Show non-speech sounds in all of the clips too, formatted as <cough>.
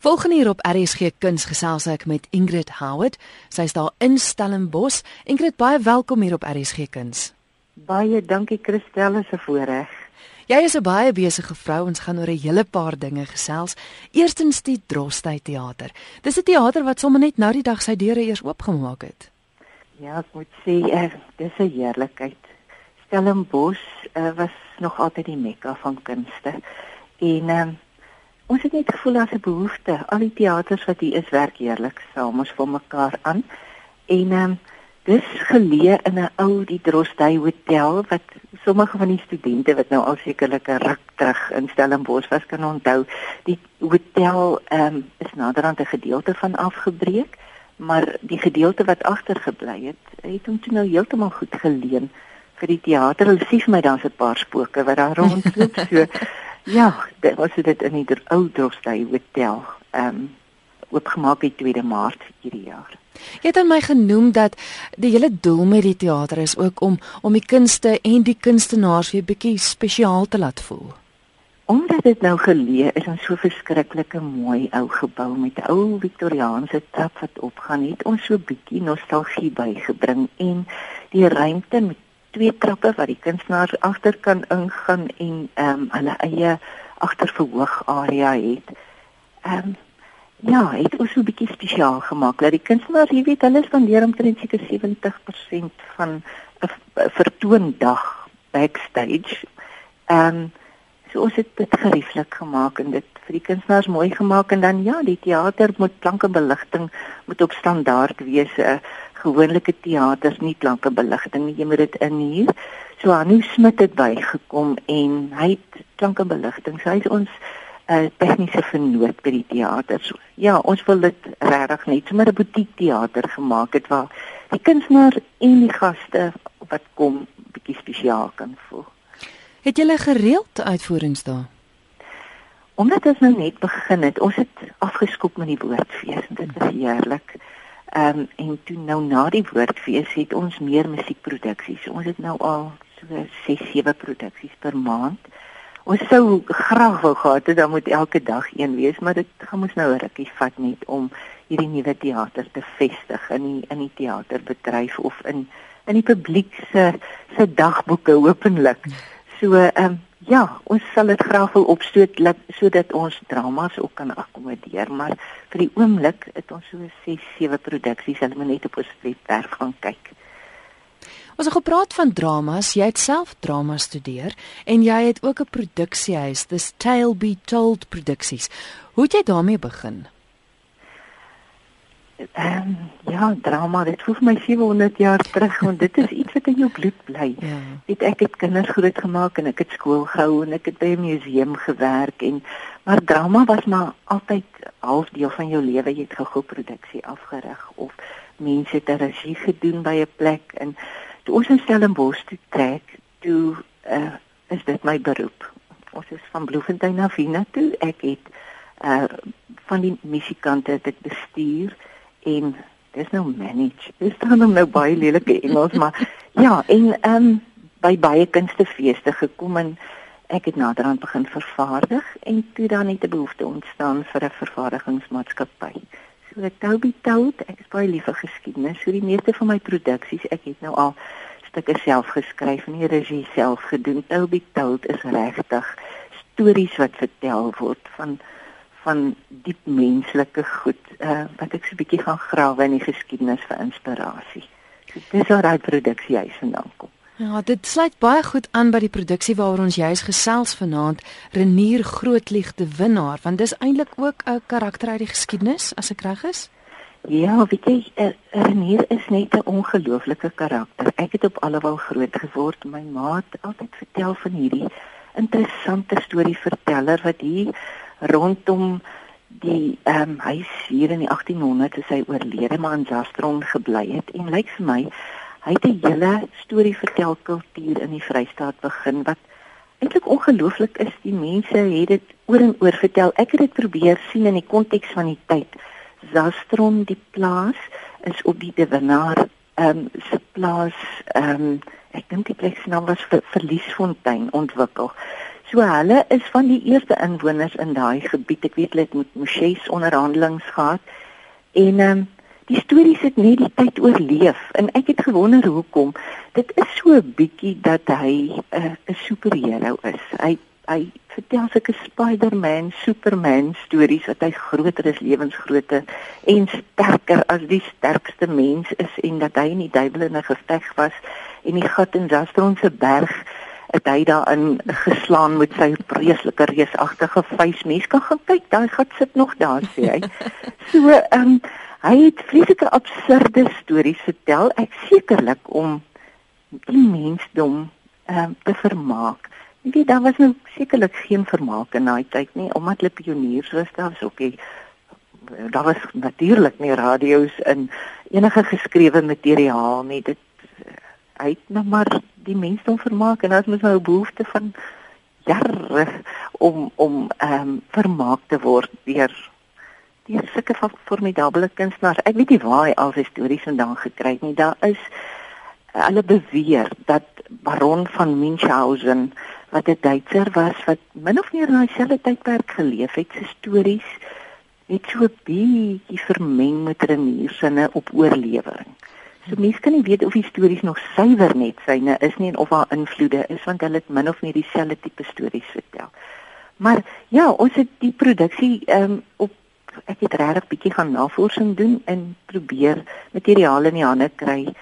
Volgende hier op RSG Kuns gesels ek met Ingrid Howard. Sy is daar in Stellenbosch. Ingrid, baie welkom hier op RSG Kuns. Baie dankie Christelle se voorreg. Jy is 'n baie besige vrou. Ons gaan oor 'n hele paar dinge gesels. Eerstens die Drostdy Theater. Dis 'n teater wat sommer net nou die dag sy deure eers oopgemaak het. Ja, ek moet sê, uh, dis 'n heerlikheid. Stellenbosch uh, was nog altyd die mekka van kunste. En uh, ons het net gevoel daar's 'n behoefte. Al die teaters wat hier is werk heerlik saam ons vir mekaar aan. En ehm um, dis geleë in 'n ou die Drostdy Hotel wat sommige van die studente wat nou al sekerlik 'n ruk terug in Stellenbosch was kan onthou. Die hotel ehm um, is naderhand 'n gedeelte van afgebreek, maar die gedeelte wat agtergebly het, het hom toe nou heeltemal goed geleen vir die teater. Hulle sê vir my daar's 'n paar spooke wat daar <laughs> rondloop so. Ja, dit was dit in die ou Drostdy Hotel. Ehm um, oopgemaak het 2de Maart hierdie jaar. Jy het aan my genoem dat die hele doel met die teater is ook om om die kunste en die kunstenaars weer bietjie spesiaal te laat voel. Omdat dit nou geleë is in so 'n verskriklike mooi ou gebou met 'n ou Victoriaanse trap wat opgaan, het ons so bietjie nostalgie bygebring en die ruimte met twee trappe wat die kunstenaars agter kan ingaan en ehm um, hulle eie agterverhoog area het. Ehm um, ja, het ons so 'n bietjie spesiaal gemaak. Dat die kunstenaars, jy weet, hulle spandeer omtrent seker 70% van 'n vertoondag backstage. Ehm um, so ons het dit gerieflik gemaak en dit vir die kunstenaars mooi gemaak en dan ja, die teater moet klanke beligting moet op standaard wees. Uh, gewone teaters nie klanke beligting nie. Jy moet dit inhuur. So Anu Smit het bygekom en hy het klanke beligting. So hy is ons uh, tegniese vernoot by die teater. So, ja, ons wil dit regtig net sommer 'n butiek teater gemaak het waar die kunstenaar en die gaste wat kom bietjie spesiaal kan voel. Het jy 'n gereelde uitvoerings daar? Omdat ons nou net begin het, ons het afgeskop met die woordfees en dit was heerlik. Ehm um, en toe nou na die woordfees het ons meer musiekproduksies. Ons het nou al so 6, 7 produksies per maand. Ons sou graag wou gehad het dan moet elke dag een wees, maar dit gaan ons nou 'n rukkie vat net om hierdie nuwe teater te vestig in die in die teaterbedryf of in in die publiek se se dagboeke openlik. So ehm um, Ja, ons sal dit graag wil opstoot laat sodat ons dramas ook kan akkommodeer, maar vir die oomblik het ons so 6, 7 produksies en moet net op ons webwerf gaan kyk. Ons het gepraat van dramas, jy het self drama studeer en jy het ook 'n produksiehuis, dis Tale Be Told Produksies. Hoe het jy daarmee begin? Ehm um, ja, drama, dit voel vir my 700 jaar terug want dit is iets wat in jou bloed bly. Ja. Weet ek het kinders groot gemaak en ek het skool gehou en ek het by 'n museum gewerk en maar drama was maar altyd half deel van jou lewe. Jy het gou-gou produksie afgerig of mense het 'n regie gedoen by 'n plek en toe ons in Stellenbosch toe trek, toe uh, is dit my beroep. Ons is van Bloemfontein na Wiener toe. Ek het uh van die musikante dit bestuur en dis nou manage. Dis dan nou baie lelike Engels, maar ja, en ehm um, by baie kunstefeeste gekom en ek het naderhand begin vervaardig en toe dan net 'n behoefte ontstaan vir 'n vervaardigingsmaatskappy. So ek Toby Tout, ek is baie lief vir geskiedenis. So die meeste van my produksies, ek het nou al stukke self geskryf en die regie self gedoen. Toby Tout is regtig stories wat vertel word van van diep menslike goed uh, wat ek so 'n bietjie gaan grawe in die geskiedenis vir inspirasie. So dis waar daai produksie huis vandaan kom. Ja, dit sluit baie goed aan by die produksie waaroor ons juis gesels vanaand, Renier Grootliegte Winnaar, want dis eintlik ook 'n karakter uit die geskiedenis as ek reg is. Ja, weet jy, uh, Renier is net 'n ongelooflike karakter. Ek het op Allewal groot geword. My ma het altyd vertel van hierdie interessante storieverteller wat hier rondom die ehm um, huis hier in die 1800s is hy oorlede maar in Jastron gebly het. En lyk vir my hy het 'n hele storie vertel kultuur in die Vrystaat begin wat eintlik ongelooflik is. Die mense het dit oor en oor vertel. Ek het dit probeer sien in die konteks van die tyd. Jastron die plaas is op die Dewenaar ehm um, se plaas ehm um, ek dink die plek se naam was Verliesfontein ontwikkel So hulle is van die eerste inwoners in daai gebied. Ek weet hulle het met Moshes onderhandelings gehad. En ehm um, die stories het net die tyd oorleef en ek het gewonder hoekom. Dit is so 'n bietjie dat hy eh, 'n uh, superheld is. Hy hy vertel sulke Spider-Man, Superman stories wat hy groter is, lewensgrootte en sterker as die sterkste mens is en dat hy in die duiwel in 'n geveg was en die gat in Zastron se berg het hy daarin geslaan met sy vreeslike reusagtige vuis. Mens kan gaan kyk, daai gat sit nog daar sê hy. <laughs> So ehm um, Hy het vreeslike absurde stories vertel, ek sekerlik om die mensdom ehm uh, te vermaak. Ek weet daar was nou sekerlik geen vermaak in daai tyd nie, omdat hulle pioniers was, daar was ook nie daar was natuurlik nie radio's in enige geskrewe materiaal nie. Dit uit nou maar die mensdom vermaak en as mens nou 'n behoefte van jare om om ehm um, vermaak te word deur deur sulke van formidable kunstenaars. Ek weet nie waar hy al sy stories vandaan gekry het nie. Daar is hulle beweer dat Baron van Münchhausen wat 'n Duitser was wat min of meer in dieselfde tydperk geleef het, sy stories het so 'n bietjie vermeng met reniersinne op oorlewering. So mense kan nie weet of die stories nog suiwer net syne is nie en of haar invloede is want hulle het min of meer dieselfde tipe stories vertel. Maar ja, ons het die produksie ehm um, op ek het regtig bietjie gaan navorsing doen en probeer materiaal in die hande kry.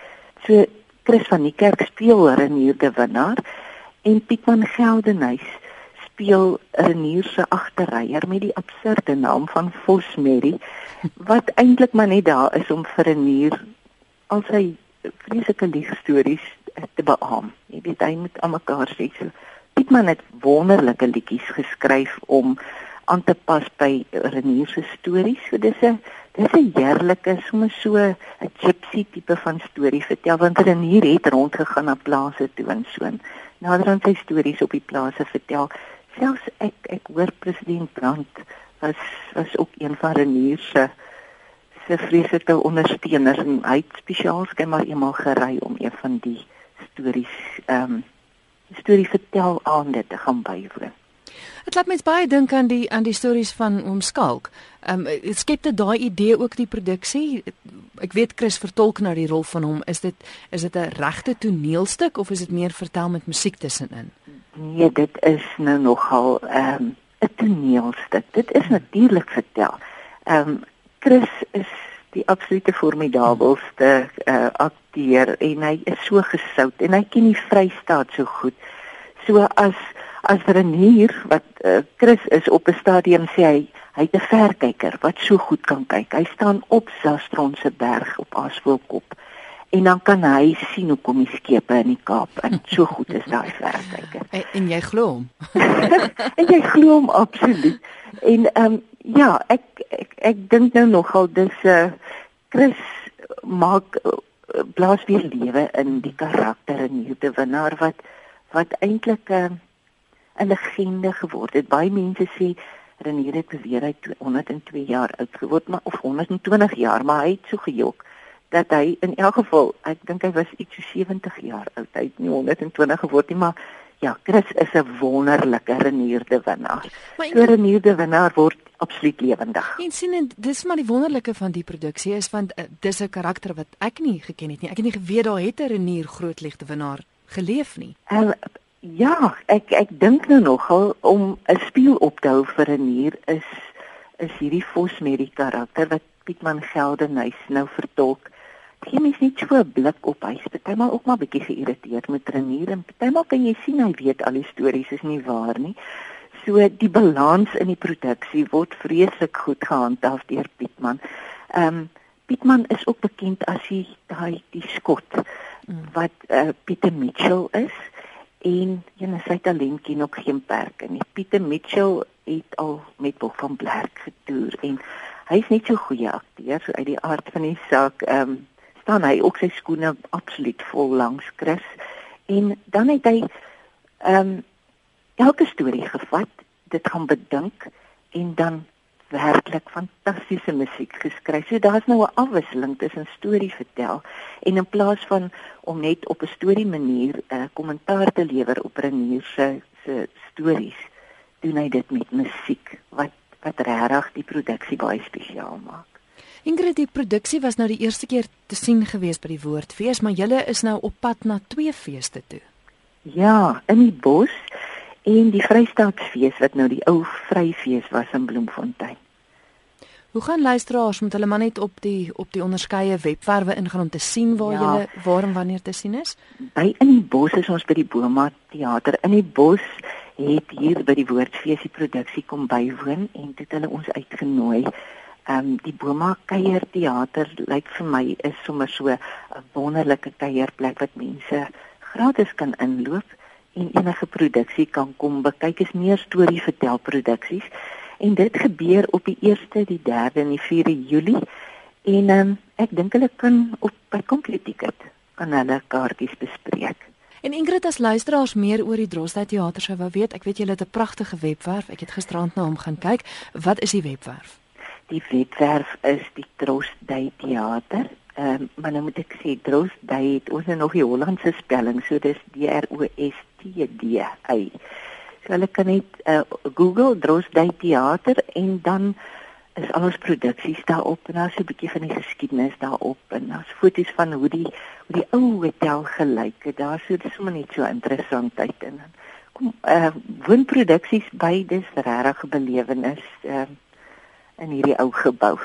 So Chris van die kerk speel Renier de Winnaar en Pietman Geldenhuys speel Renier se agterryer met die absurde naam van Vosmerry wat eintlik maar net daar is om vir Renier al sy vreeslike liefstories te beam. Jy weet hy moet almekaar sê so. Pietman het wonderlike liedjies geskryf om aan te pas by Renier se stories. So dis 'n dis 'n heerlike sommer so 'n gypsy tipe van storie vertel want Renier het rondgegaan na plase toe en so. Nader aan sy stories op die plase vertel. Selfs ek ek hoor president Brandt was was ook een van Renier se se vreeslike ondersteuners en hy het spesiaal skemar eendag gery om een van die stories ehm um, storie vertel aan dit te gaan bywoon. Dit laat mens baie dink aan die aan die stories van oom Skalk. Ehm um, skep dit daai idee ook die produksie? Ek weet Chris vertolk na die rol van hom. Is dit is dit 'n regte toneelstuk of is dit meer vertel met musiek tussenin? Nee, dit is nou nogal ehm um, 'n toneelstuk. Dit is natuurlik vertel. Ehm um, Chris is die absolute formidabelste uh, akteur en hy is so gesout en hy ken die Vrystaat so goed. So as as Renier wat uh, Chris is op 'n stadium sê hy hy het 'n verkyker wat so goed kan kyk. Hy staan op Zastron se berg op Asvoelkop en dan kan hy sien hoe kom die skepe in die Kaap en so goed is daai verkyker. <laughs> En, en jy glo hom. <laughs> en jy glo hom absoluut. En ehm um, ja, ek ek ek dink nou nogal dis 'n uh, Chris maak uh, blaas weer lewe in die karakter en hierde winnaar wat wat eintlik 'n uh, 'n legende geword het. Baie mense sê Renier het beweer hy 102 jaar oud geword, maar of 120 jaar, maar hy het so gejok dat hy in elk geval, ek dink hy was iets so 70 jaar oud. Hy het nie 120 geword nie, maar ja, Chris is 'n wonderlike Renierde winnaar. So Renierde winnaar word absoluut lewendig. En sien en dis maar die wonderlike van die produksie is want uh, dis 'n karakter wat ek nie geken het nie. Ek het nie geweet daar het 'n Renier grootliefde winnaar geleef nie. Uh, Ja, ek ek dink nou nogal om 'n spieël op te hou vir 'n nier is is hierdie Vosmerrie karakter wat Pietman Geldenhuys nou vertolk. Gee mens net so 'n blik op hy. Partymal ook maar bietjie geïrriteerd met Renier en partymal kan jy sien hy weet al die stories is nie waar nie. So die balans in die produksie word vreeslik goed gehandhaaf deur Pietman. Ehm um, Pietman is ook bekend as hy daai die skot mm. wat uh, Pieter Mitchell is en en sy talent ken ook geen perke nie. Pieter Mitchell het al met Bob van Blerk getoer en hy's net so goeie akteur so uit die aard van die saak. Ehm um, staan hy ook sy skoene absoluut vol langs Chris en dan het hy ehm um, elke storie gevat, dit gaan bedink en dan werklik fantastiese musiek geskryf. So daar's nou 'n afwisseling tussen storie vertel en in plaas van om net op 'n storie manier 'n uh, kommentaar te lewer op Renier se se stories doen hy dit met musiek wat wat regtig die produksie baie spesiaal maak. Ingrid, die produksie was nou die eerste keer te sien gewees by die Woordfees, maar julle is nou op pad na twee feeste toe. Ja, in die bos en die Vrystaatsfees wat nou die ou Vryfees was in Bloemfontein. Hoe gaan luisteraars met hulle maar net op die op die onderskeie webwerwe ingaan om te sien waar ja. jy waar en wanneer te sien is? By in die bos is ons by die Boma teater. In die bos het hier by die Woordfees die produksie kom bywoon en dit hulle ons uitgenooi. Ehm um, die Boma kuier teater lyk vir my is sommer so 'n wonderlike kuierplek wat mense gratis kan inloop en enige produksie kan kom bekyk is meer storie vertel produksies en dit gebeur op die 1ste, die 3de en die 4de Julie en um, ek dink hulle kan op by Computicket kan hulle kaartjies bespreek. En Ingrid as luisteraars meer oor die Drostad Theater sou wou weet, ek weet julle het 'n pragtige webwerf. Ek het gisterand na hom gaan kyk. Wat is die webwerf? Die webwerf is die Drostad Theater Ehm um, maar nou moet ek sê Dros Day het ons nog die Hollandse spelling, so dis D R O S T D Y. So hulle kan net uh, Google Dros Day Theater en dan is al ons produksies daarop en daar's 'n bietjie van die geskiedenis daarop en daar's foto's van hoe die hoe die ou hotel gelyk het. Daar sou dit sommer net so interessant uit en kom eh uh, woonproduksies by dis regtig 'n belewenis ehm uh, in hierdie ou gebou.